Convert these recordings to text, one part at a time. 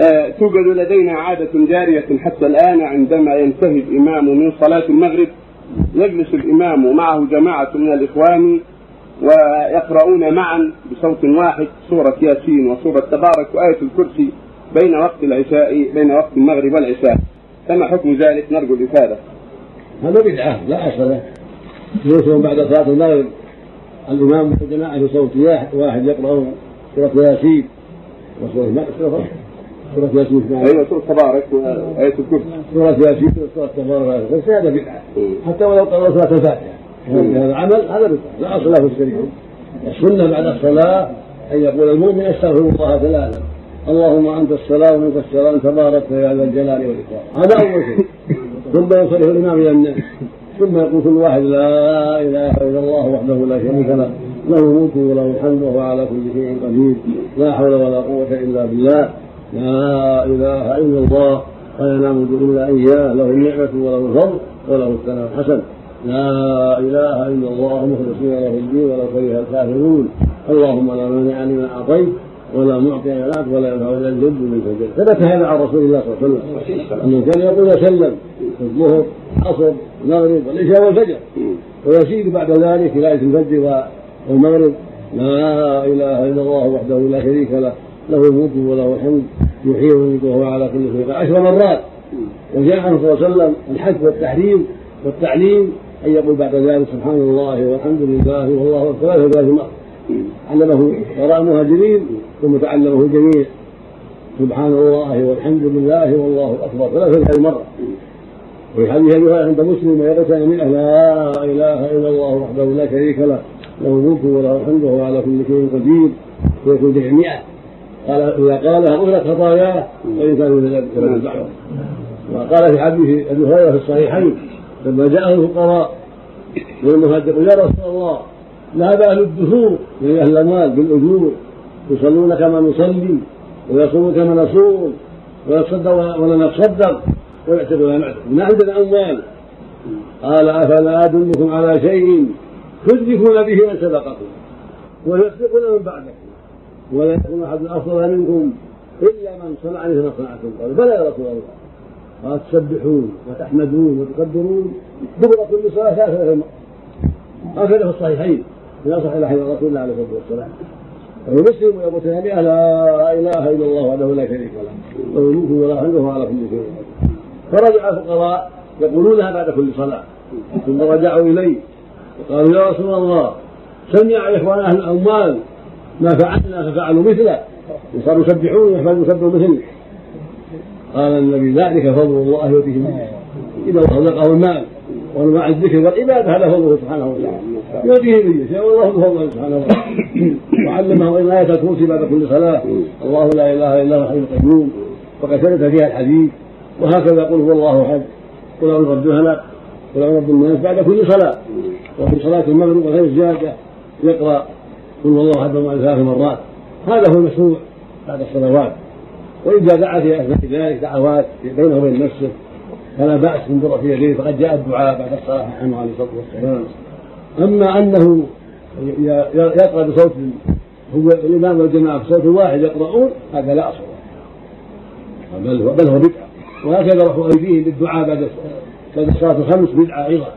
آه، توجد لدينا عادة جارية حتى الآن عندما ينتهي الإمام من صلاة المغرب يجلس الإمام معه جماعة من الإخوان ويقرؤون معا بصوت واحد سورة ياسين وسورة تبارك وآية الكرسي بين وقت العشاء بين وقت المغرب والعشاء. فما حكم ذلك؟ نرجو الإفادة. هذا بدعة لا أصل له. يوسف بعد صلاة المغرب الإمام والجماعة بصوت واحد يقرأ سورة ياسين. وسورة سورة ياسين أيوه سورة تبارك وآية الكرسي. سورة ياسين وسورة تبارك بس هذا بدعة. حتى ولو قرأ سورة الفاتحة. هذا العمل هذا بدعة. لا أصل له في الشريعة. السنة بعد الصلاة أن يقول المؤمن استغفر الله ثلاثا. اللهم أنت السلام ومنك السلام تبارك يا ذا الجلال والإكرام. هذا أول شيء. ثم ينصرف الإمام إلى الناس. ثم يقول كل واحد لا إله إلا الله وحده لا شريك له. له الملك وله الحمد وهو على كل شيء قدير. لا حول ولا قوة إلا بالله. لا إله إلا الله. ولا نعبد إلا إياه. له النعمة وله الفضل وله الثناء الحسن. لا إله إلا الله مخلصين له الدين ولو كره الكافرون. اللهم لا مانع لما أعطيت ولا معطي لك ولا ينفع إلا الجد من الجد ثبت هذا عن رسول الله صلى الله عليه وسلم. أنه كان يقول وسلم في الظهر العصر المغرب والعشاء والفجر. ويزيد بعد ذلك في ليله الفجر والمغرب لا إله إلا الله وحده لا شريك له له الملك وله الحمد يحيي ويميت وهو على كل شيء عشر مرات وجاء عنه صلى الله عليه وسلم الحج والتحريم والتعليم أن يقول بعد ذلك سبحان الله والحمد لله والله أكبر ثلاث مرات علمه وراء المهاجرين ثم تعلمه الجميع. سبحان الله والحمد لله والله أكبر ثلاث مرة وفي حديث ابي عند مسلم ويغتنم منه لا إله إلا الله وحده لا شريك له. له الملك وله الحمد وهو على كل شيء قدير ويكون به 100 قال اذا قالها غفرت خطاياه وان كانوا كذلك البحر. وقال في حديث أبي هريرة في الصحيحين لما جاءه الفقراء والمهاجرون يا رسول الله ذهب أهل الدثور من أهل الأموال بالأجور يصلون كما نصلي ويصومون كما نصوم ويتصدق ولا نتصدق ويعتق ولا نعتق. ما عندنا أموال. قال أفلا أدلكم على شيء؟ تدركون به من سبقكم ويسبقون من بعدكم ولا يكون أحد أفضل منكم إلا من صنع مثل ما صنعتم قالوا بلى يا رسول الله قال تسبحون وتحمدون وتكبرون دبر كل صلاة ثلاثة هكذا في الصحيحين. من اصح إلى رسول الله عليه الصلاه والسلام ومسلم وابو تيميه لا إله إلا الله وحده لا شريك له. له الملك ولا حمده على كل شيء. فرجع الفقراء يقولونها بعد كل صلاة. ثم رجعوا إليه. وقالوا يا رسول الله سمع إخوان أهل الاموال ما فعلنا ففعلوا مثله وصاروا يسبحون ويحمدون يسبحوا مثلك قال النبي ذلك فضل الله يؤتيه إذا رزقه المال وانواع الذكر والعبادة هذا فضله سبحانه وتعالى. يؤتيه من يشاء والله بفضله سبحانه وتعالى. وعلمه إن آية الكرسي بعد كل صلاة. الله لا إله إلا هو الحي القيوم. وقد ثبت فيها الحديث. وهكذا قل هو الله أحد. قل أعوذ برب اعوذ برب الناس بعد كل صلاة. وفي صلاة المغرب وغير الزياده يقرأ قل هو الله احد ثلاث مرات. هذا هو المشروع بعد الصلوات. وإذا دعا في أثناء ذلك دعوات بينه وبين نفسه فلا بأس من في يديه فقد جاء الدعاء بعد الصلاة عنه عليه الصلاه والسلام أما أنه يقرأ بصوت هو الإمام والجماعة بصوت واحد يقرؤون هذا لا أصل. بل هو بل هو بدعة. وهكذا رفع أيديهم بالدعاء بعد بعد الصلاة الخمس بدعة أيضا.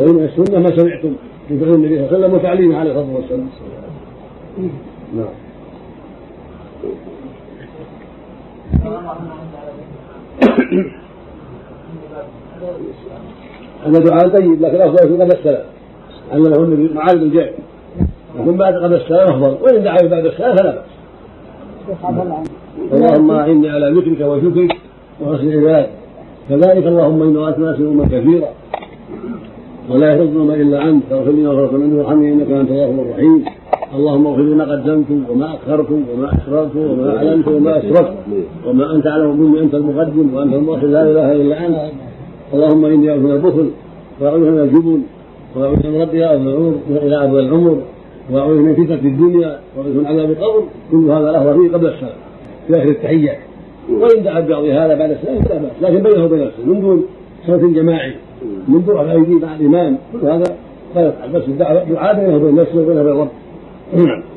ومن السنة ما سمعتم من فعل النبي صلى الله عليه وسلم وتعليمه عليه الصلاة والسلام. نعم. هذا دعاء طيب لكن أفضل يكون قبل السلام. علمه النبي معاذ بن جبل. يكون بعد قبل السلام أفضل. وإن دعا بعد السلام فلا بأس. اللهم اعني على ذكرك وشكرك وحسن عبادك كذلك اللهم انا آتنا أمة كثيرا ولا يحفظنا إلا أنت. فاغفر لنا وغفر منه وارحمني إنك أنت الغفور الرحيم. اللهم اغفر لي ما قدمت وما أخرت وما أسررت وما أعلنت وما أسرفت وما أنت أعلم مني. أنت المقدم وأنت المؤخر. لا إله إلا أنت. اللهم إني أعوذ من البخل وأعوذ من الجبن وأعوذ من ربي إلى ارض العمر وأعوذ من فتنة الدنيا وأعوذ من عذاب القبر. كل هذا له فيه قبل السلام. في آخر التحيات وإن دعا بعض هذا بعد السلام فلا بأس. لكن بينه وبين نفسه من دون صوت جماعي من دون ايدي مع الإمام كل هذا لا يفعل. بس الدعاء دعاء بينه وبين نفسه وبينه وبين ربه. نعم.